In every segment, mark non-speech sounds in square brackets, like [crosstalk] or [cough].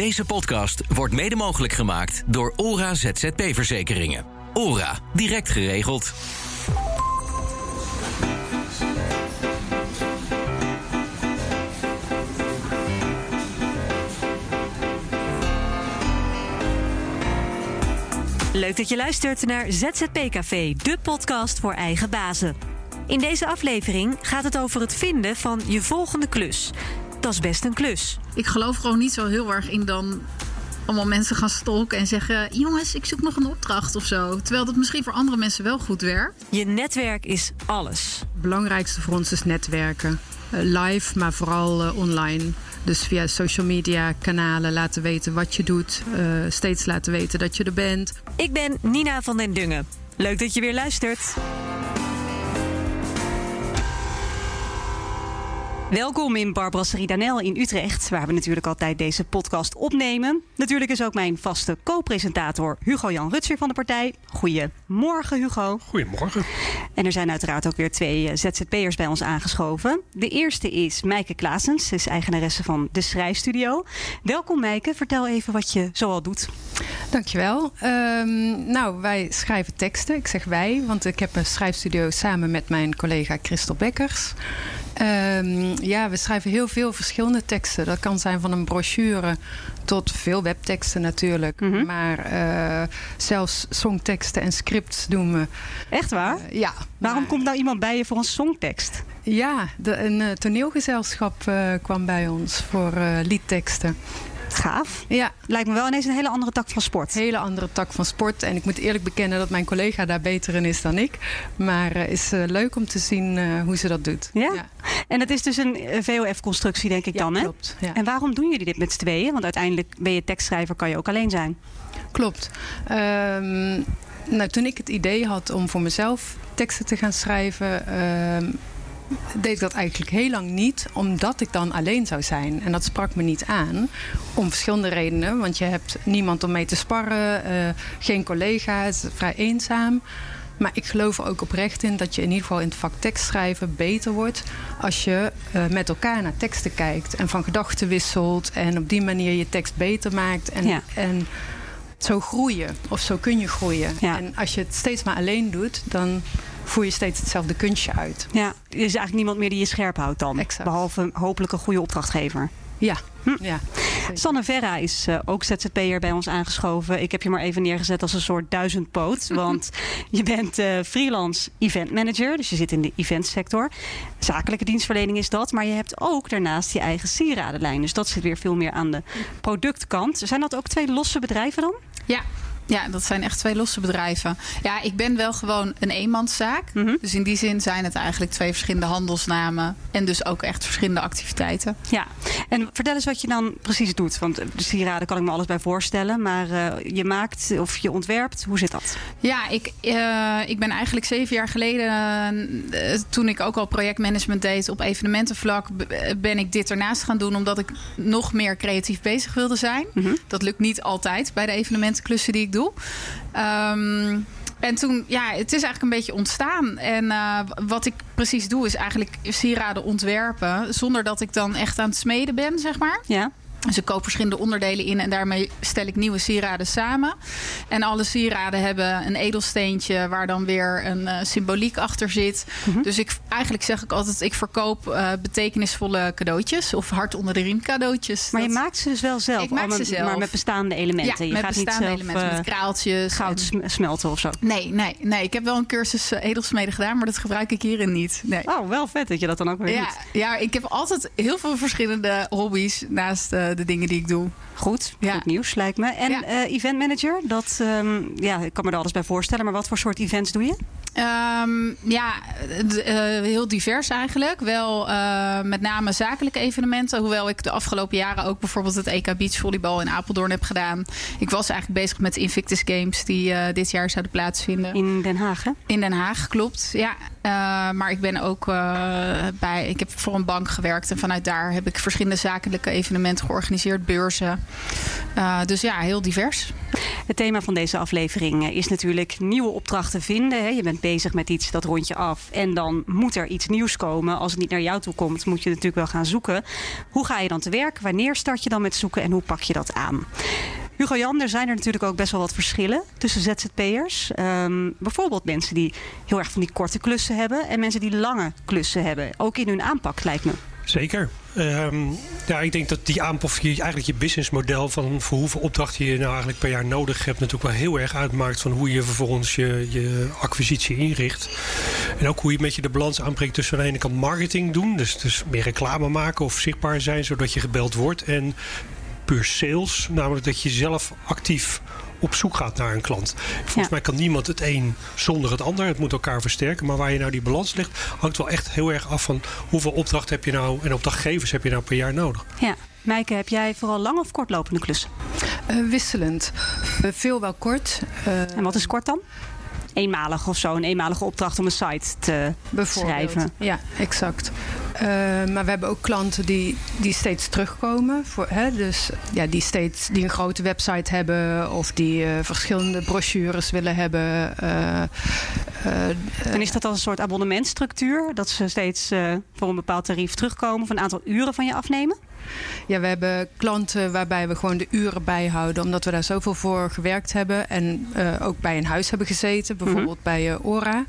Deze podcast wordt mede mogelijk gemaakt door ORA ZZP-verzekeringen. ORA, direct geregeld. Leuk dat je luistert naar ZZP Café, de podcast voor eigen bazen. In deze aflevering gaat het over het vinden van je volgende klus. Dat is best een klus. Ik geloof gewoon niet zo heel erg in dan allemaal mensen gaan stalken en zeggen: jongens, ik zoek nog een opdracht of zo. Terwijl dat misschien voor andere mensen wel goed werkt. Je netwerk is alles. Het belangrijkste voor ons is netwerken. Uh, live, maar vooral uh, online. Dus via social media kanalen laten weten wat je doet. Uh, steeds laten weten dat je er bent. Ik ben Nina van den Dungen. Leuk dat je weer luistert. Welkom in Barbrasserie Danel in Utrecht, waar we natuurlijk altijd deze podcast opnemen. Natuurlijk is ook mijn vaste co-presentator Hugo-Jan Rutser van de partij. Goedemorgen Hugo. Goedemorgen. En er zijn uiteraard ook weer twee ZZP'ers bij ons aangeschoven. De eerste is Mijke Klaasens, ze is eigenaresse van De Schrijfstudio. Welkom Mijke, vertel even wat je zoal doet. Dankjewel. Um, nou, wij schrijven teksten. Ik zeg wij, want ik heb een schrijfstudio samen met mijn collega Christel Bekkers. Um, ja, we schrijven heel veel verschillende teksten. Dat kan zijn van een brochure tot veel webteksten natuurlijk. Mm -hmm. Maar uh, zelfs songteksten en scripts doen we. Echt waar? Uh, ja. Waarom maar... komt nou iemand bij je voor een songtekst? Ja, de, een uh, toneelgezelschap kwam bij ons voor liedteksten. Gaaf. Ja. Lijkt me wel ineens een hele andere tak van sport. Hele andere tak van sport. En ik moet eerlijk bekennen dat mijn collega daar beter in is dan ik. Maar het uh, is uh, leuk om te zien uh, hoe ze dat doet. Ja? ja. En het is dus een VOF-constructie, denk ik ja, dan, hè? Klopt. Ja. En waarom doen jullie dit met z'n tweeën? Want uiteindelijk ben je tekstschrijver, kan je ook alleen zijn. Klopt. Um, nou, toen ik het idee had om voor mezelf teksten te gaan schrijven. Um, deed ik dat eigenlijk heel lang niet, omdat ik dan alleen zou zijn. En dat sprak me niet aan, om verschillende redenen. Want je hebt niemand om mee te sparren, uh, geen collega's, vrij eenzaam. Maar ik geloof er ook oprecht in dat je in ieder geval in het vak tekstschrijven beter wordt als je uh, met elkaar naar teksten kijkt en van gedachten wisselt en op die manier je tekst beter maakt. En, ja. en zo groeien, of zo kun je groeien. Ja. En als je het steeds maar alleen doet, dan voer je steeds hetzelfde kunstje uit. Ja, er is eigenlijk niemand meer die je scherp houdt dan. Exact. Behalve hopelijk een goede opdrachtgever. Ja. Hm. ja Sanne Verra is uh, ook ZZP'er bij ons aangeschoven. Ik heb je maar even neergezet als een soort duizendpoot. [laughs] want je bent uh, freelance event manager. Dus je zit in de eventsector. Zakelijke dienstverlening is dat. Maar je hebt ook daarnaast je eigen sieradenlijn. Dus dat zit weer veel meer aan de productkant. Zijn dat ook twee losse bedrijven dan? Ja, ja, dat zijn echt twee losse bedrijven. Ja, ik ben wel gewoon een eenmanszaak. Mhm. Mm -hmm. Dus in die zin zijn het eigenlijk twee verschillende handelsnamen. En dus ook echt verschillende activiteiten. Ja, en vertel eens wat je dan precies doet. Want de sieraden kan ik me alles bij voorstellen. Maar uh, je maakt of je ontwerpt, hoe zit dat? Ja, ik, uh, ik ben eigenlijk zeven jaar geleden, uh, toen ik ook al projectmanagement deed op evenementenvlak, ben ik dit ernaast gaan doen. Omdat ik nog meer creatief bezig wilde zijn. Mhm. Mm -hmm. Dat lukt niet altijd bij de evenementenklussen die ik doe. Um, en toen, ja, het is eigenlijk een beetje ontstaan. En uh, wat ik precies doe, is eigenlijk sieraden ontwerpen. Zonder dat ik dan echt aan het smeden ben, zeg maar. Ja. Dus ik koop verschillende onderdelen in en daarmee stel ik nieuwe sieraden samen. En alle sieraden hebben een edelsteentje waar dan weer een uh, symboliek achter zit. Mhm. Mm -hmm. Dus ik, eigenlijk zeg ik altijd, ik verkoop uh, betekenisvolle cadeautjes of hart onder de riem cadeautjes. Maar dat... je maakt ze dus wel zelf? Ik maak met, ze zelf. Maar met bestaande elementen? Ja, je met gaat bestaande niet zelf, elementen, met kraaltjes. Goud en... smelten of zo? Nee, nee, nee. Ik heb wel een cursus uh, edelsmeden gedaan, maar dat gebruik ik hierin niet. Nee. Oh, wel vet dat je dat dan ook weer ja, doet. Ja, ik heb altijd heel veel verschillende hobby's naast de dingen die ik doe. Goed, Ja. goed nieuws lijkt me. En Ja. eh, event manager, dat, ehm, ja, ik kan me er alles bij voorstellen. Maar wat voor soort events doe je? Ehm, ja, eh, heel divers eigenlijk. Wel eh, met name zakelijke evenementen. Hoewel ik de afgelopen jaren ook bijvoorbeeld het EK Beachvolleybal in Apeldoorn heb gedaan. Ik was eigenlijk bezig met de Invictus Games die dit jaar zouden plaatsvinden. In Den Haag, hè? In Den Haag, klopt. Ja. maar ik ben ook bij. Ik heb voor een bank gewerkt en vanuit daar heb ik verschillende zakelijke evenementen georganiseerd, beurzen. Dus ja, heel divers. Het thema van deze aflevering is natuurlijk nieuwe opdrachten vinden. Je bent bezig met iets, dat rond je af. En dan moet er iets nieuws komen. Als het niet naar jou toe komt, moet je natuurlijk wel gaan zoeken. Hoe ga je dan te werk? Wanneer start je dan met zoeken en hoe pak je dat aan? Hugo Jan, er zijn er natuurlijk ook best wel wat verschillen tussen ZZP'ers. Um, bijvoorbeeld mensen die heel erg van die korte klussen hebben en mensen die lange klussen hebben. Ook in hun aanpak lijkt me. Zeker. Ehm, ja, ik denk dat die aanpak, eigenlijk je businessmodel van voor hoeveel opdrachten je nou eigenlijk per jaar nodig hebt, natuurlijk wel heel erg uitmaakt van hoe je vervolgens je, je acquisitie inricht. En ook hoe je met je de balans aanbrengt tussen aan de ene kant marketing doen, dus, dus meer reclame maken of zichtbaar zijn zodat je gebeld wordt. En puur sales, namelijk dat je zelf actief op zoek gaat naar een klant. Volgens mij kan niemand het een zonder het ander. Het moet elkaar versterken. Maar waar je nou die balans ligt, hangt wel echt heel erg af van hoeveel opdrachten heb je nou en opdrachtgevers heb je nou per jaar nodig. Ja. Meike, heb jij vooral lang of kortlopende klussen? Uh, wisselend. Uh, veel wel kort. Uh, en wat is kort dan? Eenmalig of zo, een eenmalige opdracht om een site te schrijven. Ja, exact. Uh, maar we hebben ook klanten die, die steeds terugkomen. Voor, hè, dus ja, die, steeds, die een grote website hebben of die uh, verschillende brochures willen hebben. Uh, en is dat dan een soort abonnementstructuur? Dat ze steeds voor een bepaald tarief terugkomen of een aantal uren van je afnemen? Ja, we hebben klanten waarbij we gewoon de uren bijhouden, omdat we daar zoveel voor gewerkt hebben. En uh, ook bij een huis hebben gezeten, bijvoorbeeld mm -hmm. bij uh, Ora.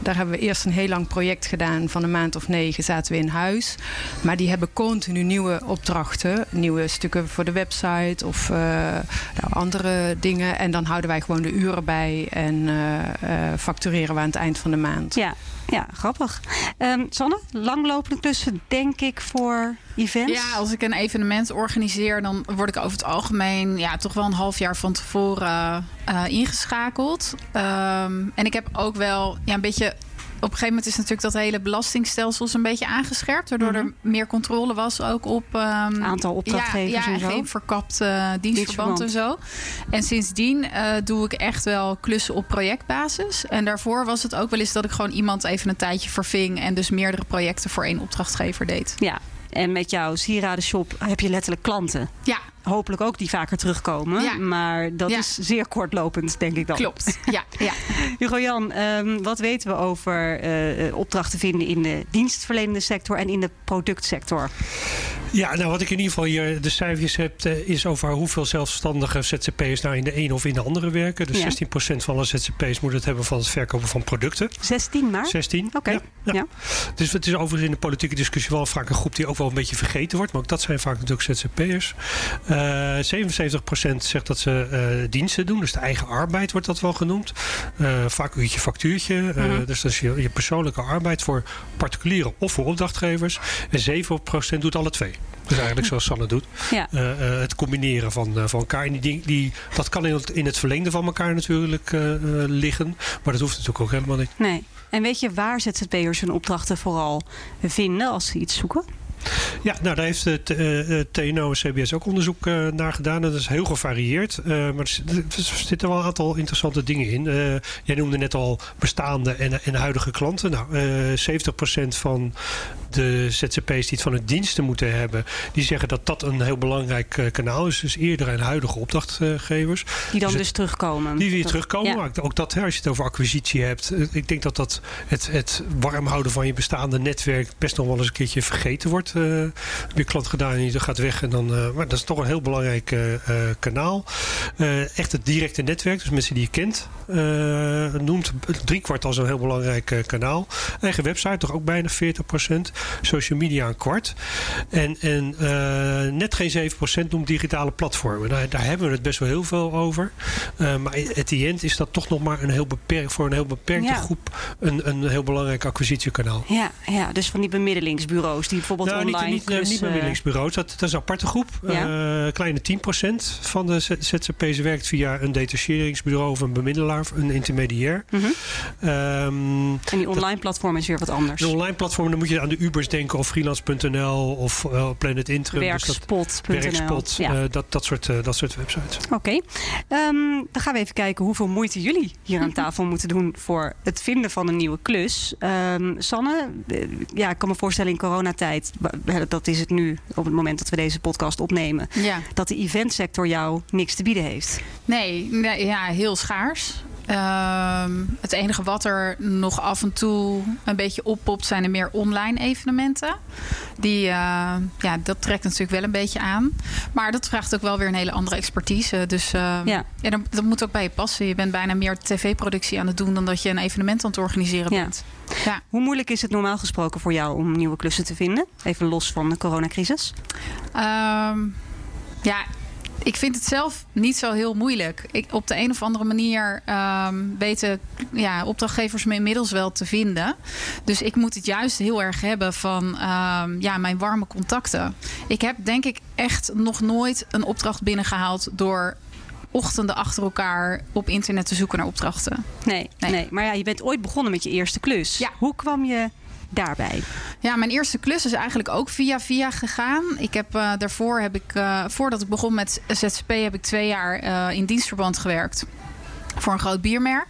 Daar hebben we eerst een heel lang project gedaan. Van een maand of negen zaten we in huis. Maar die hebben continu nieuwe opdrachten, nieuwe stukken voor de website of uh, nou, andere dingen. En dan houden wij gewoon de uren bij en factureren we aan het eind van de maand. Ja, ja, grappig. Um, Sanne, langlopende klussen denk ik voor events? Ja, als ik een evenement organiseer, dan word ik over het algemeen ja, toch wel een half jaar van tevoren uh, ingeschakeld. Um, en ik heb ook wel ja, een beetje op een gegeven moment is natuurlijk dat hele belastingstelsel een beetje aangescherpt. Waardoor er mhm. meer controle was ook op... Um, aantal opdrachtgevers ja, en zo. geen verkapt uh, dienstverband en zo. En sindsdien uh, doe ik echt wel klussen op projectbasis. En daarvoor was het ook wel eens dat ik gewoon iemand even een tijdje verving... en dus meerdere projecten voor één opdrachtgever deed. Ja, en met jouw sieradenshop heb je letterlijk klanten. Ja, hopelijk ook die vaker terugkomen. Ja. Maar dat is zeer kortlopend, denk ik dan. Klopt, [laughs] ja. ja. Hugo Jan, um, wat weten we over uh, opdrachten vinden in de dienstverlenende sector en in de productsector? Ja, nou wat ik in ieder geval hier de cijfers heb, uh, is over hoeveel zelfstandige ZZP'ers nou in de een of in de andere werken. Dus ja. 16% van alle ZZP'ers moet het hebben van het verkopen van producten. 16 maar? 16. Oké. Okay. Ja, ja. Dus het is overigens in de politieke discussie wel vaak een groep die ook wel een beetje vergeten wordt. Maar ook dat zijn vaak natuurlijk ZZP'ers. Uh, 77% zegt dat ze uh, diensten doen. Dus de eigen arbeid wordt dat wel genoemd. Uh, vaak uurtje factuurtje. Mm -hmm. Dus dat is je, je, persoonlijke arbeid voor particulieren of voor opdrachtgevers. En 7% doet alle twee. Dus eigenlijk zoals Sanne doet. [laughs] Ja. Het combineren van, van elkaar. En die, die, dat kan in het, in het verlengde van elkaar natuurlijk liggen. Maar dat hoeft natuurlijk ook helemaal niet. Nee. En weet je waar ZZP'ers hun opdrachten vooral vinden als ze iets zoeken? Ja, nou daar heeft het uh, TNO en CBS ook onderzoek uh, naar gedaan. En dat is heel gevarieerd. Uh, maar er zitten wel een aantal interessante dingen in. jij noemde net al bestaande en, en huidige klanten. Nou, 70% van de ZZP's die het van het diensten moeten hebben, die zeggen dat dat een heel belangrijk kanaal is. Dus eerder en huidige opdrachtgevers. Die dan dus, dus terugkomen. Die weer terugkomen. Ja. Ook dat, als je het over acquisitie hebt. Ik denk dat dat het, het warm houden van je bestaande netwerk best nog wel eens een keertje vergeten wordt heb je klant gedaan en je gaat weg. En dan, uh, maar dat is toch een heel belangrijk uh, kanaal. echt het directe netwerk, dus mensen die je kent, noemt driekwart als een heel belangrijk kanaal. Eigen website, toch ook bijna 40%. Social media een kwart. En, en net geen 7% noemt digitale platformen. Nou, daar hebben we het best wel heel veel over. maar at the end is dat toch nog maar een heel beperkt, voor een heel beperkte ja. groep een, een heel belangrijk acquisitiekanaal. Ja, ja, dus van die bemiddelingsbureaus die bijvoorbeeld nou, online niet, niet klus, eh, bemiddelingsbureaus. Dat, dat is een aparte groep. Ja. Eh, kleine 10% van de Z- ZZP'ers werkt via een detacheringsbureau of een bemiddelaar, een intermediair. mhm. Ehm, En die online platform is weer wat anders. de online platform, dan moet je aan de Ubers denken of freelance.nl of eh, Planet Interim. Dus dat- Werkspot.nl. Werkspot, Ja. eh, dat, dat, soort, eh, dat soort websites. Oké, Ehm, dan gaan we even kijken hoeveel moeite jullie hier aan tafel [laughs] moeten doen voor het vinden van een nieuwe klus. Ehm, Sanne, eh, ja, ik kan me voorstellen in coronatijd, dat is het nu op het moment dat we deze podcast opnemen, Ja. dat de eventsector jou niks te bieden heeft. Nee, nee, ja, heel schaars. Ehm, het enige wat er nog af en toe een beetje oppopt zijn er meer online evenementen. Die, eh, ja, dat trekt natuurlijk wel een beetje aan. Maar dat vraagt ook wel weer een hele andere expertise. Dus eh, Ja. ja. dat, dat moet ook bij je passen. Je bent bijna meer tv-productie aan het doen dan dat je een evenement aan het organiseren Ja. bent. Ja. Hoe moeilijk is het normaal gesproken voor jou om nieuwe klussen te vinden? Even los van de coronacrisis. Ehm, ja, ik vind het zelf niet zo heel moeilijk. Ik, op de een of andere manier ehm, weten ja, opdrachtgevers me inmiddels wel te vinden. Dus ik moet het juist heel erg hebben van ehm, ja, mijn warme contacten. Ik heb denk ik echt nog nooit een opdracht binnengehaald door ochtenden achter elkaar op internet te zoeken naar opdrachten. Nee, nee. Nee. maar ja, je bent ooit begonnen met je eerste klus. Ja. Hoe kwam je daarbij? Ja, mijn eerste klus is eigenlijk ook via via gegaan. Ik heb eh, daarvoor heb ik, eh, voordat ik begon met ZZP, heb ik twee jaar eh, in dienstverband gewerkt. Voor een groot biermerk.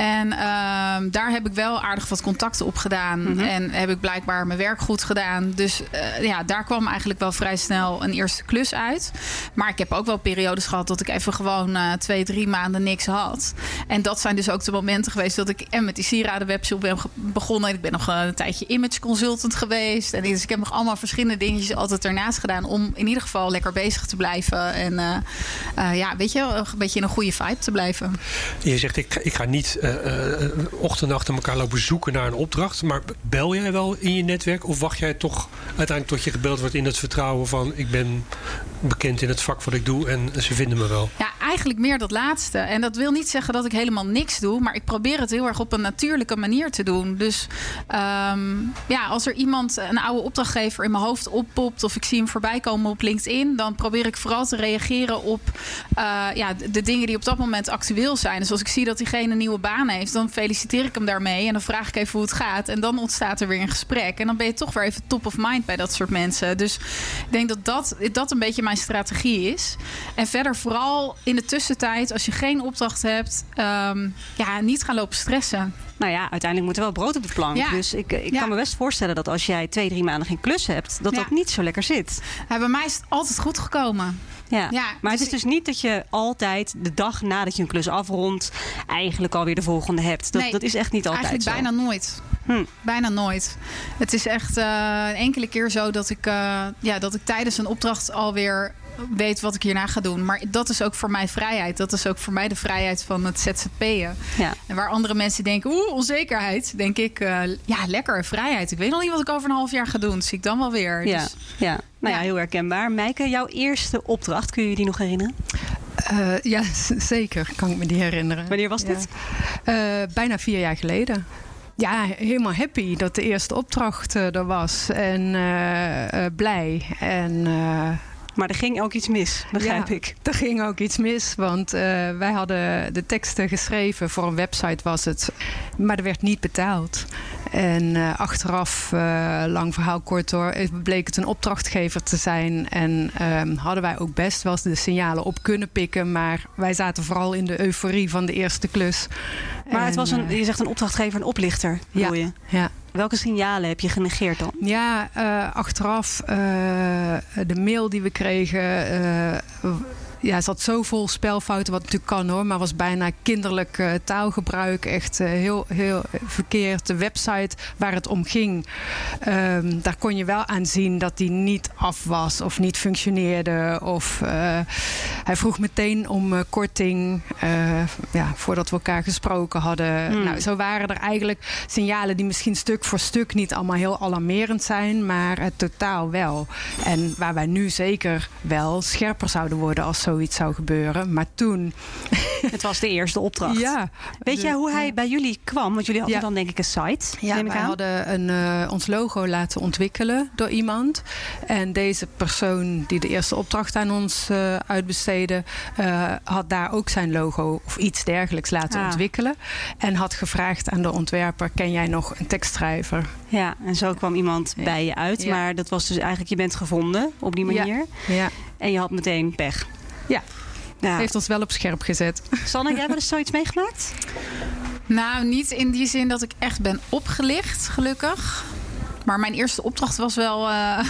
En ehm, daar heb ik wel aardig wat contacten op gedaan. Mhm. En heb ik blijkbaar mijn werk goed gedaan. Dus eh, ja, daar kwam eigenlijk wel vrij snel een eerste klus uit. Maar ik heb ook wel periodes gehad dat ik even gewoon eh, twee, drie maanden niks had. En dat zijn dus ook de momenten geweest dat ik en met die sieraden webshop ben begonnen. En ik ben nog eh, een tijdje image consultant geweest. En dus ik heb nog allemaal verschillende dingetjes altijd ernaast gedaan. Om in ieder geval lekker bezig te blijven. En ja, weet je, een beetje in een goede vibe te blijven. Je zegt, ik, ik ga niet eh, eh, ochtend en achter elkaar lopen zoeken naar een opdracht. Maar bel jij wel in je netwerk? Of wacht jij toch uiteindelijk tot je gebeld wordt in het vertrouwen van... ik ben bekend in het vak wat ik doe en ze vinden me wel. Ja, eigenlijk meer dat laatste. En dat wil niet zeggen dat ik helemaal niks doe. Maar ik probeer het heel erg op een natuurlijke manier te doen. Dus ehm, ja, als er iemand, een oude opdrachtgever in mijn hoofd oppopt. of ik zie hem voorbij komen op LinkedIn. dan probeer ik vooral te reageren op eh, ja, de, dingen die op dat moment actueel zijn. Dus als ik zie dat diegene een nieuwe baan heeft. dan feliciteer ik hem daarmee. En dan vraag ik even hoe het gaat. En dan ontstaat er weer een gesprek. En dan ben je toch weer even top of mind bij dat soort mensen. Dus ik denk dat dat, dat een beetje mijn strategie is. En verder vooral in de tussentijd, als je geen opdracht hebt, ehm, ja, niet gaan lopen stressen. Nou ja, uiteindelijk moet er wel brood op de plank. Ja. Dus ik, ik Ja. kan me best voorstellen dat als jij twee, drie maanden geen klus hebt, dat Ja. dat niet zo lekker zit. Ja, bij mij is het altijd goed gekomen. Ja. Ja, maar het dus is dus niet dat je altijd de dag nadat je een klus afrondt, eigenlijk alweer de volgende hebt. Dat, Nee, dat is echt niet altijd Eigenlijk zo. bijna nooit. Hm. Bijna nooit. Het is echt eh, een enkele keer zo dat ik, eh, ja, dat ik tijdens een opdracht alweer weet wat ik hierna ga doen. Maar dat is ook voor mij vrijheid. Dat is ook voor mij de vrijheid van het ZZP'en. Ja. En waar andere mensen denken, oeh, onzekerheid. Denk ik, eh, ja, lekker, vrijheid. Ik weet nog niet wat ik over een half jaar ga doen. Dat zie ik dan wel weer. Ja, Dus, ja. Nou ja, Ja. heel herkenbaar. Meike, jouw eerste opdracht, kun je je die nog herinneren? Eh, ja, [laughs] zeker kan ik me die herinneren. Wanneer was Ja. dit? Eh, bijna vier jaar geleden. Ja, helemaal happy dat de eerste opdracht er was. En eh, eh, blij. En eh, Maar er ging ook iets mis, begrijp Ja. ik. er ging ook iets mis. Want eh, wij hadden de teksten geschreven. Voor een website was het. Maar er werd niet betaald. En eh, achteraf, eh, lang verhaal kort hoor, bleek het een opdrachtgever te zijn. En ehm, hadden wij ook best wel de signalen op kunnen pikken. Maar wij zaten vooral in de euforie van de eerste klus. Maar het was een, eh, je zegt een opdrachtgever, een oplichter, bedoel je? ja. Welke signalen heb je genegeerd dan? Ja, achteraf de mail die we kregen. Ja, zat zo vol spelfouten, wat natuurlijk kan hoor, maar was bijna kinderlijk eh, taalgebruik. Echt eh, heel, heel verkeerd. De website waar het om ging, ehm, daar kon je wel aan zien dat die niet af was of niet functioneerde. Of eh, hij vroeg meteen om korting ja, voordat we elkaar gesproken hadden. Hmm. Nou, zo waren er eigenlijk signalen die misschien stuk voor stuk niet allemaal heel alarmerend zijn, maar het totaal wel. En waar wij nu zeker wel scherper zouden worden als zoiets zou gebeuren. Maar toen, [laughs] Het was de eerste opdracht. Ja. Weet jij hoe hij bij jullie kwam? Want jullie hadden Ja. dan denk ik een site. Ja, aan. hadden een, eh, ons logo laten ontwikkelen door iemand. En deze persoon die de eerste opdracht aan ons eh, uitbesteedde... eh, had daar ook zijn logo of iets dergelijks laten Ah. ontwikkelen. En had gevraagd aan de ontwerper... ken jij nog een tekstschrijver? Ja, en zo kwam iemand Ja. bij je uit. Ja. Maar dat was dus eigenlijk, je bent gevonden op die manier. Ja, En je had meteen pech. Ja. ja. heeft ons wel op scherp gezet. Sanne, jij wel eens zoiets meegemaakt? Nou, niet in die zin dat ik echt ben opgelicht, gelukkig. Maar mijn eerste opdracht was wel eh,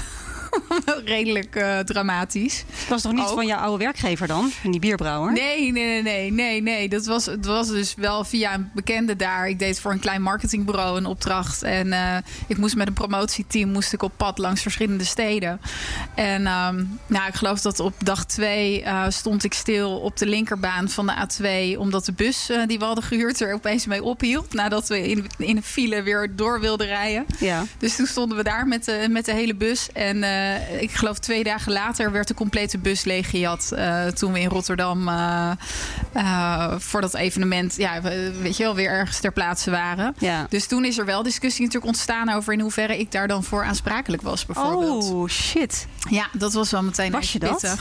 [laughs] redelijk eh, dramatisch. Het was toch niet Ook. van jouw oude werkgever dan? Die bierbrouwer? Nee, nee, nee, nee, nee, nee. Dat was, het was dus wel via een bekende daar. Ik deed voor een klein marketingbureau een opdracht. En eh, ik moest met een promotieteam moest ik op pad langs verschillende steden. En ehm, nou, ik geloof dat op dag twee eh, stond ik stil op de linkerbaan van de A2. Omdat de bus die we hadden gehuurd er opeens mee ophield. Nadat we in, in een file weer door wilden rijden. Ja. Dus toen stonden we daar met de, met de hele bus. En eh, ik geloof twee dagen later werd de complete bus leeggejat. eh toen we in Rotterdam eh, voor dat evenement, ja, we- weet je wel, weer ergens ter plaatse waren. ja. Dus toen is er wel discussie natuurlijk ontstaan over in hoeverre ik daar dan voor aansprakelijk was, bijvoorbeeld. Oh, shit. Ja, dat was wel meteen Was je dat?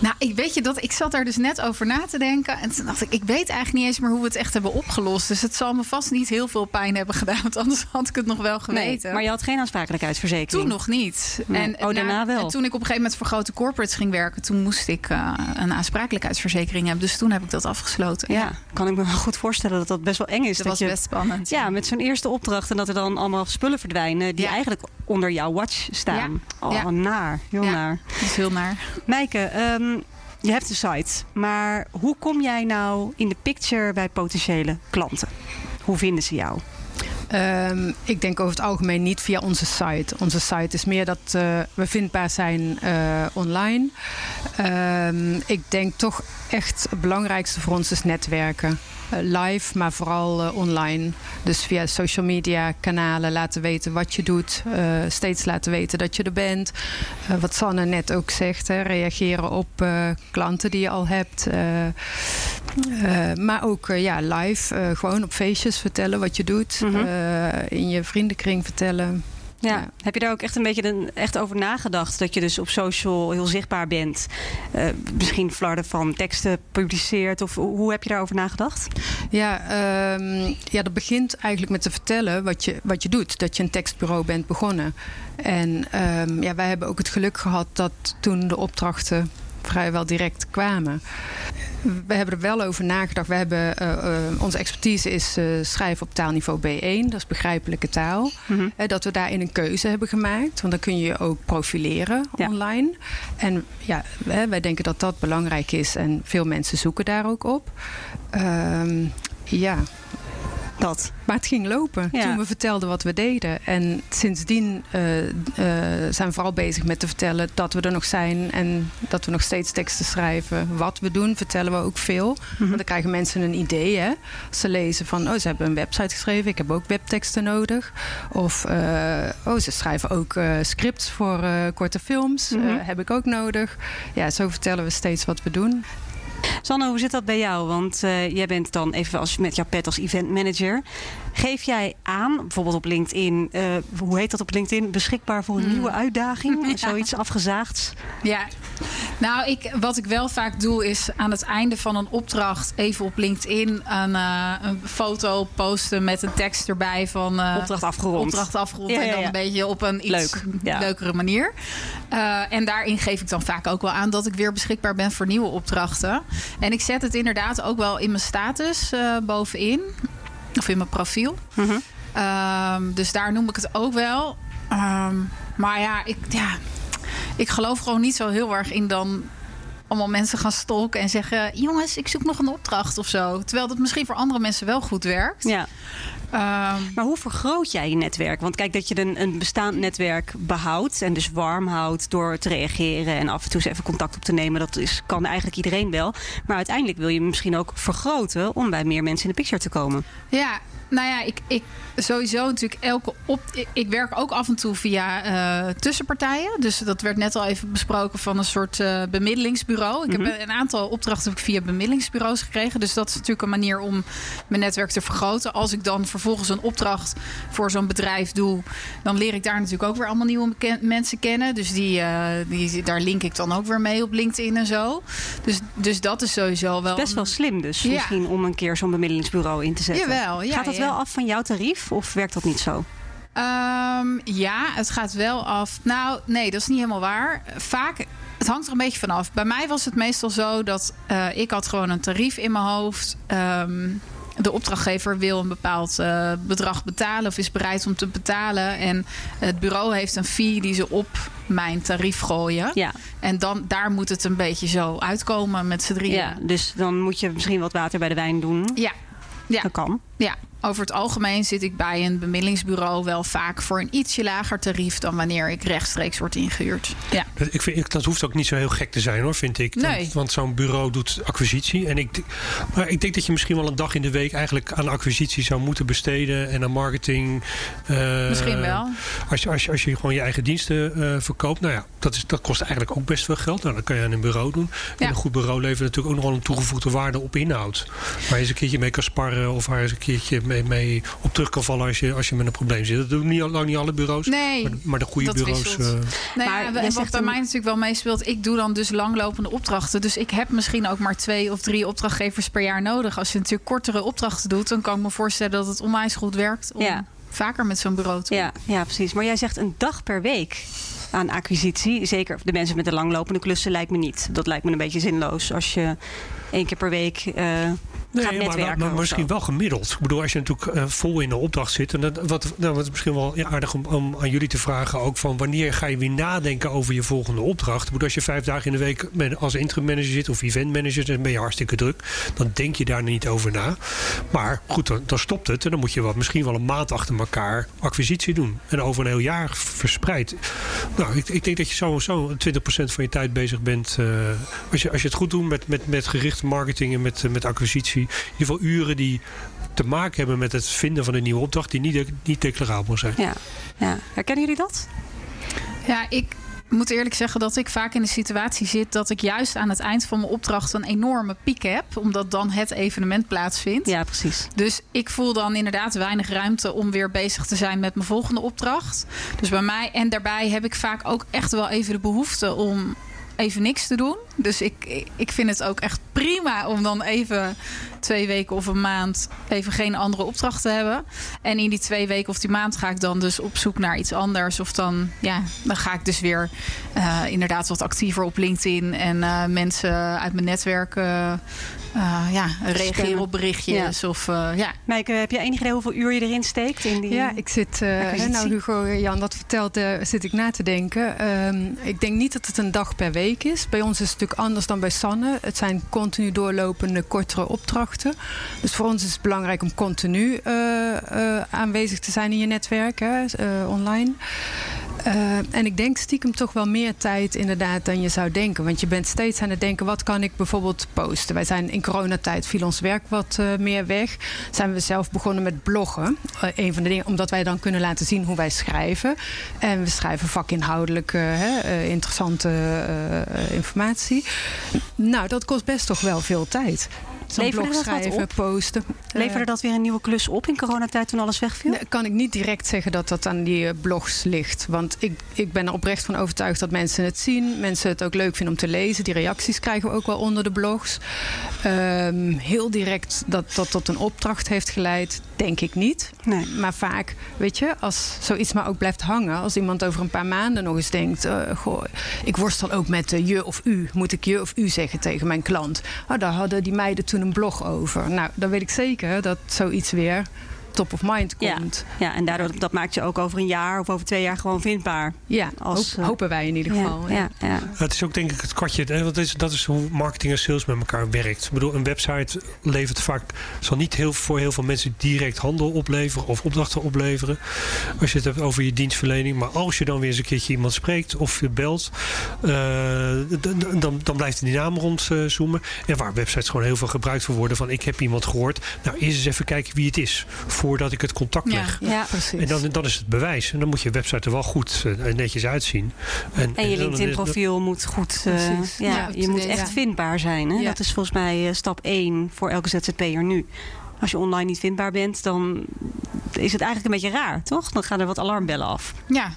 Nou, ik weet je dat ik zat daar dus net over na te denken en toen dacht ik, ik weet eigenlijk niet eens meer hoe we het echt hebben opgelost. Dus het zal me vast niet heel veel pijn hebben gedaan, want anders had ik het nog wel geweten. Nee, maar je had geen aansprakelijkheidsverzekering. Toen nog niet. Nee. En, Oh, daarna wel. En toen ik op een gegeven moment voor grote corporates ging werken, toen moest ik eh, een aansprakelijkheidsverzekering hebben. Dus toen heb ik dat afgesloten. Ja, kan ik me wel goed voorstellen dat dat best wel eng is. dat, dat was je, best spannend. Ja, met zo'n eerste opdracht en dat er dan allemaal spullen verdwijnen die Ja. eigenlijk onder jouw watch staan. Oh, Ja. naar. Heel naar. dat is heel naar. Meike, ehm, je hebt een site, maar hoe kom jij nou in de picture bij potentiële klanten? Hoe vinden ze jou? Ehm, ik denk over het algemeen niet via onze site. Onze site is meer dat eh, we vindbaar zijn eh, online. Ehm, ik denk toch echt het belangrijkste voor ons is netwerken. Eh, live, maar vooral eh, online. Dus via social media kanalen laten weten wat je doet. eh, steeds laten weten dat je er bent. Wat Sanne net ook zegt, hè, reageren op klanten die je al hebt. Maar ook ja, live, gewoon op feestjes vertellen wat je doet. Mhm. In je vriendenkring vertellen. Ja. Ja. Heb je daar ook echt een beetje een, echt over nagedacht? Dat je dus op social heel zichtbaar bent? Eh, misschien flarden van teksten publiceert? Of hoe hoe heb je daarover nagedacht? Ja, ehm, ja, dat begint eigenlijk met te vertellen wat je, wat je doet. Dat je een tekstbureau bent begonnen. En ehm, ja, wij hebben ook het geluk gehad dat toen de opdrachten vrijwel direct kwamen. We hebben er wel over nagedacht. We hebben, eh, eh, onze expertise is eh, schrijven op taalniveau B1, dat is begrijpelijke taal. Mhm. Dat we daarin een keuze hebben gemaakt. Want dan kun je je ook profileren Ja. online. En ja, hè, wij denken dat dat belangrijk is. En veel mensen zoeken daar ook op. Ehm, ja, Dat. maar het ging lopen Ja. toen we vertelden wat we deden. En sindsdien eh, eh, zijn we vooral bezig met te vertellen dat we er nog zijn. En dat we nog steeds teksten schrijven. Wat we doen, vertellen we ook veel. Mhm. Want dan krijgen mensen een idee. Hè? Als ze lezen van, oh, ze hebben een website geschreven. Ik heb ook webteksten nodig. Of, eh, oh, ze schrijven ook scripts voor korte films. Mhm. Heb ik ook nodig. Ja, zo vertellen we steeds wat we doen. Sanne, hoe zit dat bij jou? Want eh, jij bent dan even als, met jouw pet als event manager. Geef jij aan, bijvoorbeeld op LinkedIn, eh, hoe heet dat op LinkedIn? Beschikbaar voor een Hmm. nieuwe uitdaging? [laughs] Ja. Zoiets afgezaagds? Ja, nou, ik, wat ik wel vaak doe is aan het einde van een opdracht even op LinkedIn een, eh, een foto posten met een tekst erbij van Opdracht afgerond. opdracht afgerond Ja, en dan ja. een beetje op een iets Leuk, leukere manier. En daarin geef ik dan vaak ook wel aan dat ik weer beschikbaar ben voor nieuwe opdrachten. En ik zet het inderdaad ook wel in mijn status eh, bovenin of in mijn profiel. Mhm. Ehm, dus daar noem ik het ook wel. Ehm, maar ja ik, ja, ik geloof gewoon niet zo heel erg in dan allemaal mensen gaan stalken en zeggen: jongens, ik zoek nog een opdracht of zo. Terwijl dat misschien voor andere mensen wel goed werkt. Ja. Ehm, Maar hoe vergroot jij je netwerk? Want kijk, dat je een, een bestaand netwerk behoudt en dus warm houdt door te reageren en af en toe eens even contact op te nemen, dat is, kan eigenlijk iedereen wel. Maar uiteindelijk wil je misschien ook vergroten om bij meer mensen in de picture te komen. Ja, nou ja, ik, ik sowieso natuurlijk elke op. Ik, ik werk ook af en toe via eh, tussenpartijen. Dus dat werd net al even besproken van een soort eh, bemiddelingsbureau. bureau. Ik Mhm. heb een aantal opdrachten heb ik via bemiddelingsbureaus gekregen. Dus dat is natuurlijk een manier om mijn netwerk te vergroten. Als ik dan vervolgens een opdracht voor zo'n bedrijf doe, dan leer ik daar natuurlijk ook weer allemaal nieuwe mensen kennen. Dus die, eh, die, daar link ik dan ook weer mee op LinkedIn en zo. Dus, dus dat is sowieso wel. Best wel slim dus, Ja. misschien om een keer zo'n bemiddelingsbureau in te zetten. Jawel, ja, Gaat dat ja. wel af van jouw tarief of werkt dat niet zo? Ehm, ja, het gaat wel af. Nou, nee, dat is niet helemaal waar. Vaak, het hangt er een beetje vanaf. Bij mij was het meestal zo dat eh, ik had gewoon een tarief in mijn hoofd. Ehm, de opdrachtgever wil een bepaald eh, bedrag betalen of is bereid om te betalen. En het bureau heeft een fee die ze op mijn tarief gooien. Ja. En dan, daar moet het een beetje zo uitkomen met z'n drieën. ja, dus dan moet je misschien wat water bij de wijn doen. ja. Ja. Dat kan. Ja, over het algemeen zit ik bij een bemiddelingsbureau wel vaak voor een ietsje lager tarief dan wanneer ik rechtstreeks word ingehuurd. Ja. Ik vind, ik- dat hoeft ook niet zo heel gek te zijn hoor, vind ik. Nee. Want, want zo'n bureau doet acquisitie. En ik, maar ik denk dat je misschien wel een dag in de week eigenlijk aan acquisitie zou moeten besteden. En aan marketing. eh, Misschien wel. Als je, als, je, als je gewoon je eigen diensten eh, verkoopt. Nou ja, dat, is, dat kost eigenlijk ook best veel geld. Nou, dat kan je aan een bureau doen. En een goed bureau levert natuurlijk ook nog wel een toegevoegde waarde op inhoud. Waar je eens een keertje mee kan sparren. Of waar je eens een keertje mee, mee op terug kan vallen als je, als je met een probleem zit. Dat doen niet, lang niet alle bureaus. Nee, Maar, maar de goede dat bureaus. eh, Nou Maar ja, en wat zegt bij een- mij natuurlijk wel meespeelt, ik doe dan dus langlopende opdrachten. Dus ik heb misschien ook maar twee of drie opdrachtgevers per jaar nodig. Als je natuurlijk kortere opdrachten doet, dan kan ik me voorstellen dat het onwijs goed werkt om Ja. vaker met zo'n bureau te Ja, ja, precies. Maar jij zegt een dag per week aan acquisitie. Zeker de mensen met de langlopende klussen lijkt me niet. Dat lijkt me een beetje zinloos als je één keer per week eh gaat Nee, maar, netwerken. maar, maar of misschien zo. wel gemiddeld. Ik bedoel, als je natuurlijk eh, vol in de opdracht zit. En dat, wat, nou, wat is misschien wel ja, aardig om, om aan jullie te vragen. Ook van wanneer ga je weer nadenken over je volgende opdracht. Ik bedoel, als je vijf dagen in de week met- als interim manager zit of event manager. Dan ben je hartstikke druk. Dan denk je daar niet over na. Maar goed, dan, dan stopt het. En dan moet je wat, misschien wel een maand achter elkaar acquisitie doen. En over een heel jaar verspreid. Nou, ik, ik denk dat je sowieso 20% van je tijd bezig bent. eh, als, je, als je het goed doet met, met, met gerichte marketing en met, met acquisitie. In ieder geval uren die te maken hebben met het vinden van een nieuwe opdracht. die niet, niet declarabel zijn. Ja, ja. Herkennen jullie dat? Ja, ik moet eerlijk zeggen dat ik vaak in de situatie zit dat ik juist aan het eind van mijn opdracht een enorme piek heb, omdat dan het evenement plaatsvindt. Ja, precies. Dus ik voel dan inderdaad weinig ruimte om weer bezig te zijn met mijn volgende opdracht. Dus bij mij en daarbij heb ik vaak ook echt wel even de behoefte om even niks te doen. Dus ik, ik vind het ook echt prima om dan even twee weken of een maand even geen andere opdracht te hebben. En in die twee weken of die maand ga ik dan dus op zoek naar iets anders. Of dan, ja, dan ga ik dus weer eh, inderdaad wat actiever op LinkedIn en eh, mensen uit mijn netwerk eh, ja, reageren op berichtjes. Of eh, ja, Meike, heb je enig idee hoeveel uur je erin steekt? In die... Ja, ik zit, eh, nou Hugo Jan dat vertelt, zit ik na te denken. Ehm, ik denk niet dat het een dag per week is. Bij ons is het anders dan bij Sanne. Het zijn continu doorlopende, kortere opdrachten. Dus voor ons is het belangrijk om continu eh, eh, aanwezig te zijn in je netwerk, hè, eh, online. Eh, en ik denk stiekem toch wel meer tijd inderdaad dan je zou denken. Want je bent steeds aan het denken, wat kan ik bijvoorbeeld posten? Wij zijn in coronatijd viel ons werk wat eh, meer weg. Zijn we zelf begonnen met bloggen. Eh, een van de dingen, omdat wij dan kunnen laten zien hoe wij schrijven. En we schrijven vakinhoudelijk hè, interessante informatie. Nou, dat kost best toch wel veel tijd. Zo'n blog schrijven, posten. Leverde dat weer een nieuwe klus op in coronatijd toen alles wegviel? Nee, kan ik niet direct zeggen dat dat aan die eh, blogs ligt. Want ik, ik ben er oprecht van overtuigd dat mensen het zien. Mensen het ook leuk vinden om te lezen. Die reacties krijgen we ook wel onder de blogs. Ehm, heel direct dat dat tot een opdracht heeft geleid, denk ik niet. Nee. Maar vaak, weet je, als zoiets maar ook blijft hangen. Als iemand over een paar maanden nog eens denkt... eh, goh, ik worstel ook met eh, je of u. Moet ik je of u zeggen tegen mijn klant? Oh, daar hadden die meiden toen een blog over. Nou, dan weet ik zeker dat zoiets weer top of mind komt. Ja, en daardoor dat maakt je ook over een jaar of over twee jaar gewoon vindbaar. Ja, Als, hoop- eh, hopen wij in ieder geval. Ja, ja, ja. Het is ook denk ik het kwartje. hè, Want dat is, dat is hoe marketing en sales met elkaar werkt. Ik bedoel, een website levert vaak. zal niet heel, voor heel veel mensen direct handel opleveren of opdrachten opleveren. Als je het hebt over je dienstverlening. Maar als je dan weer eens een keertje iemand spreekt of je belt. eh, dan, dan blijft die naam rondzoomen. En waar websites gewoon heel veel gebruikt voor worden. Van ik heb iemand gehoord. Nou, eerst eens even kijken wie het is. Voordat ik het contact leg. Ja. precies. En dan, dan is het bewijs. En dan moet je website er wel goed eh, netjes uitzien. En, En je LinkedIn-profiel moet goed. eh, ja, Ja, je moet echt ja. vindbaar zijn. Hè? Ja. Dat is volgens mij eh, stap 1 voor elke ZZP'er nu. Als je online niet vindbaar bent, dan is het eigenlijk een beetje raar, toch? Dan gaan er wat alarmbellen af. Ja.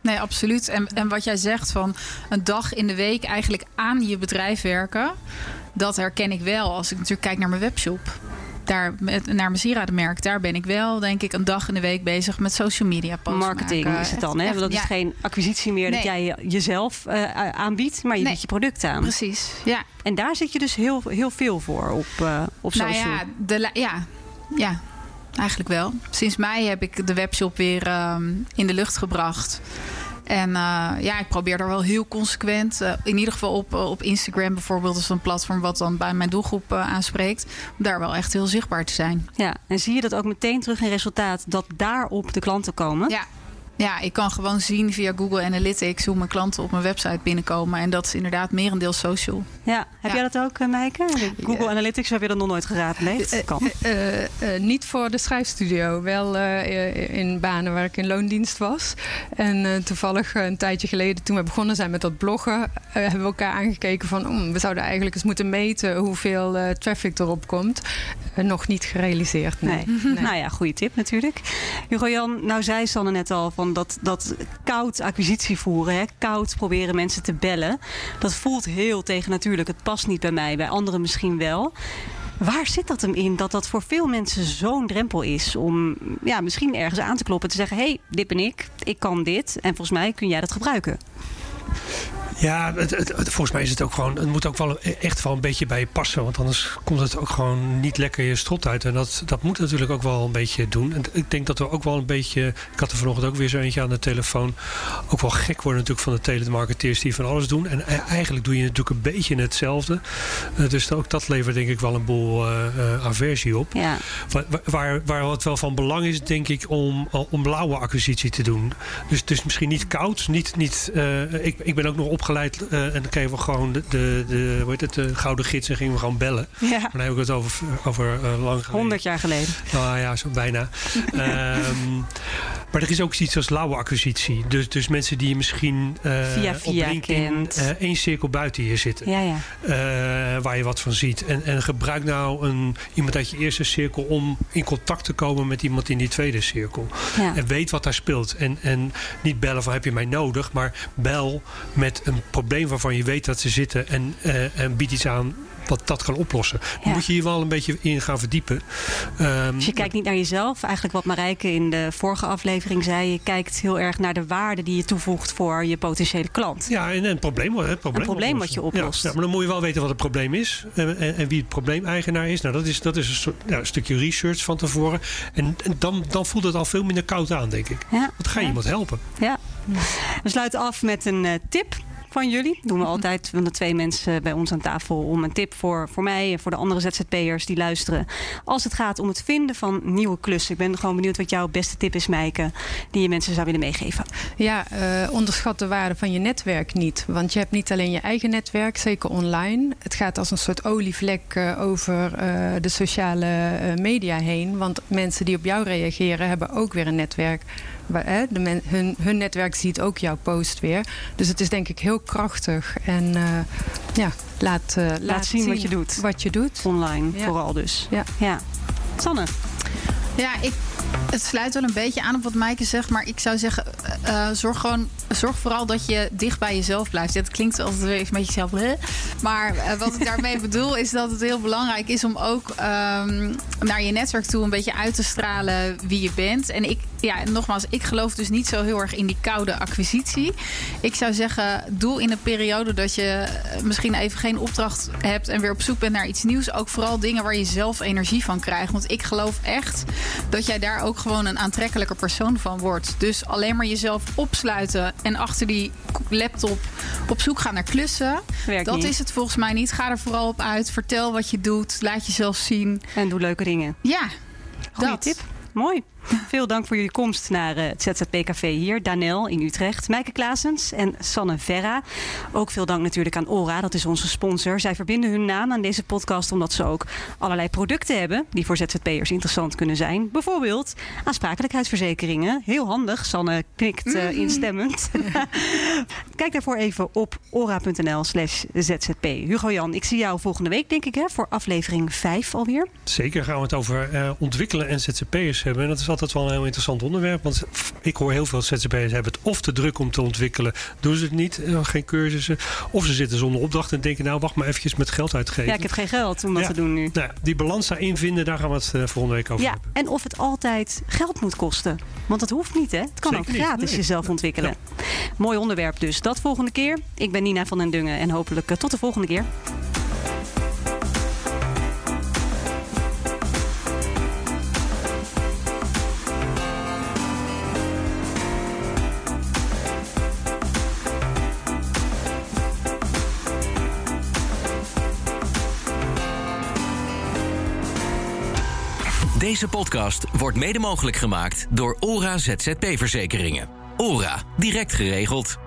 Nee, absoluut. En, en wat jij zegt van een dag in de week eigenlijk aan je bedrijf werken, dat herken ik wel als ik natuurlijk kijk naar mijn webshop. Daar, met, naar mijn sieradenmerk, daar ben ik wel, denk ik, een dag in de week bezig met social media posts Marketing maken. is het dan, hè? Want dat is ja, geen acquisitie meer dat jij jezelf eh, aanbiedt, maar je Nee. biedt je product aan. Precies, ja. En daar zit je dus heel, heel veel voor op, eh, op Nou social. ja, de, ja, ja, eigenlijk wel. Sinds mei heb ik de webshop weer ehm, in de lucht gebracht. En eh, ja, ik probeer er wel heel consequent. eh, in ieder geval op, op Instagram bijvoorbeeld. is een platform wat dan bij mijn doelgroep eh, aanspreekt. Om daar wel echt heel zichtbaar te zijn. Ja, en zie je dat ook meteen terug in resultaat dat daarop de klanten komen? Ja. Ja, ik kan gewoon zien via Google Analytics hoe mijn klanten op mijn website binnenkomen. En dat is inderdaad merendeel social. Ja. Heb Ja. jij dat ook, eh, Meike? Google. Analytics heb je dat nog nooit geraadpleegd? Eh, Kan. eh, eh, niet voor de schrijfstudio, wel eh, in banen waar ik in loondienst was. En eh, toevallig een tijdje geleden, toen we begonnen zijn met dat bloggen, hebben we elkaar aangekeken van "Hmm, we zouden eigenlijk eens moeten meten hoeveel eh, traffic erop komt. Nog niet gerealiseerd. Nee. Nee. Nou ja, goede tip natuurlijk. Hugo Jan, nou zei Sanne net al van dat, dat koud acquisitie voeren, hè, koud proberen mensen te bellen. Dat voelt heel tegennatuurlijk. Het past niet bij mij, bij anderen misschien wel. Waar zit dat hem in dat dat voor veel mensen zo'n drempel is om ja, misschien ergens aan te kloppen en te zeggen: hé, hey, dit ben ik, ik kan dit en volgens mij kun jij dat gebruiken. Ja, het, het- het- volgens mij is het ook gewoon. Het moet ook wel echt wel een beetje bij je passen. Want anders komt het ook gewoon niet lekker je strot uit. En dat, dat moet natuurlijk ook wel een beetje doen. En ik denk dat we ook wel een beetje. Ik had er vanochtend ook weer zo eentje aan de telefoon. Ook wel gek worden natuurlijk van de telemarketeers die van alles doen. En e- eigenlijk doe je natuurlijk een beetje hetzelfde. Eh, dus ook dat levert denk ik wel een boel eh, eh, aversie op. Ja, Waar, waar, waar het wel van belang is, denk ik, om, om blauwe acquisitie te doen. Dus, dus misschien niet koud. Niet, niet, ik, ik ben ook nog opgeleid eh, en dan kregen we gewoon de, de, de, hoe heet het, de gouden gids en gingen we gewoon bellen. ja. Maar dan heb ik het over, over eh, lang geleden. 100 jaar geleden. Nou ja, zo bijna. [laughs] Ehm, maar er is ook iets als lauwe acquisitie. Dus, dus mensen die je misschien eh Via via kent. één cirkel buiten je zitten. Ja, ja. Waar je wat van ziet. En, en gebruik nou een, iemand uit je eerste cirkel om in contact te komen met iemand in die tweede cirkel. ja. En weet wat daar speelt. En, en niet bellen van heb je mij nodig, maar bel met een probleem waarvan je weet dat ze zitten en, eh, en bied iets aan wat dat kan oplossen. Dan Ja. moet je hier wel een beetje in gaan verdiepen. Ehm, Dus je kijkt niet naar jezelf. Eigenlijk wat Marijke in de vorige aflevering zei. Je kijkt heel erg naar de waarde die je toevoegt voor je potentiële klant. ja, en een probleem, het probleem, Een probleem wat je oplost. Ja, ja, maar dan moet je wel weten wat het probleem is en, en, en wie het probleemeigenaar is. Nou, dat is, dat is een, soort, ja, een stukje research van tevoren. En, en dan, dan voelt het al veel minder koud aan, denk ik. Ja, Want ga je iemand helpen. Ja. We sluiten af met een eh, tip van jullie. doen we altijd van de twee mensen bij ons aan tafel om een tip voor, voor mij en voor de andere ZZP'ers die luisteren. Als het gaat om het vinden van nieuwe klussen. Ik ben gewoon benieuwd wat jouw beste tip is, Meike, die je mensen zou willen meegeven. Ja, eh, onderschat de waarde van je netwerk niet. Want je hebt niet alleen je eigen netwerk, zeker online. Het gaat als een soort olievlek eh, over eh, de sociale media heen. Want mensen die op jou reageren hebben ook weer een netwerk. Waar, hè, de men- hun, hun netwerk ziet ook jouw post weer. Dus het is denk ik heel krachtig. En eh, ja, laat, eh, laat, zien wat je doet. Wat je doet. Online Ja. vooral dus. Ja. ja. Sanne. Ja, ik, het sluit wel een beetje aan op wat Maaike zegt. Maar ik zou zeggen, eh, eh, zorg, gewoon, zorg vooral dat je dicht bij jezelf blijft. Dat klinkt altijd weer een beetje zelf. hè. Maar eh, wat ik daarmee [laughs] bedoel is dat het heel belangrijk is om ook ehm, naar je netwerk toe een beetje uit te stralen wie je bent. En ik, ja, nogmaals, ik geloof dus niet zo heel erg in die koude acquisitie. Ik zou zeggen, doe in een periode dat je misschien even geen opdracht hebt en weer op zoek bent naar iets nieuws. Ook vooral dingen waar je zelf energie van krijgt. Want ik geloof echt dat jij daar ook gewoon een aantrekkelijker persoon van wordt. Dus alleen maar jezelf opsluiten en achter die laptop op zoek gaan naar klussen. Werkt dat niet. is het volgens mij niet. Ga er vooral op uit. Vertel wat je doet. Laat jezelf zien. En doe leuke dingen. Ja, Goeie dat. tip. Mooi. [laughs] Veel dank voor jullie komst naar het ZZP-café hier. Danel in Utrecht, Mijke Klaasens en Sanne Verra. Ook veel dank natuurlijk aan Ora, dat is onze sponsor. Zij verbinden hun naam aan deze podcast omdat ze ook allerlei producten hebben die voor ZZP'ers interessant kunnen zijn. Bijvoorbeeld aansprakelijkheidsverzekeringen. Heel handig, Sanne knikt uh, instemmend. [laughs] Kijk daarvoor even op ora.nl slash zzp. Hugo Jan, ik zie jou volgende week denk ik hè, voor aflevering 5 alweer. Zeker gaan we het over uh, ontwikkelen en ZZP'ers hebben. En dat is altijd wel een heel interessant onderwerp. Want ik hoor heel veel ZZP'ers hebben het of te druk om te ontwikkelen. Doen ze het niet, uh, geen cursussen. Of ze zitten zonder opdracht en denken nou wacht maar eventjes met geld uitgeven. Ja, ik heb geen geld om dat ja. te doen nu. Nou, die balans daarin vinden, daar gaan we het uh, volgende week over ja, hebben. En of het altijd geld moet kosten. Want dat hoeft niet hè. Het kan Zeker ook gratis nee. jezelf ontwikkelen. Ja. Mooi onderwerp dus. Dat volgende keer. Ik ben Nina van den Dungen en hopelijk tot de volgende keer. Deze podcast wordt mede mogelijk gemaakt door ORA ZZP Verzekeringen. ORA, direct geregeld.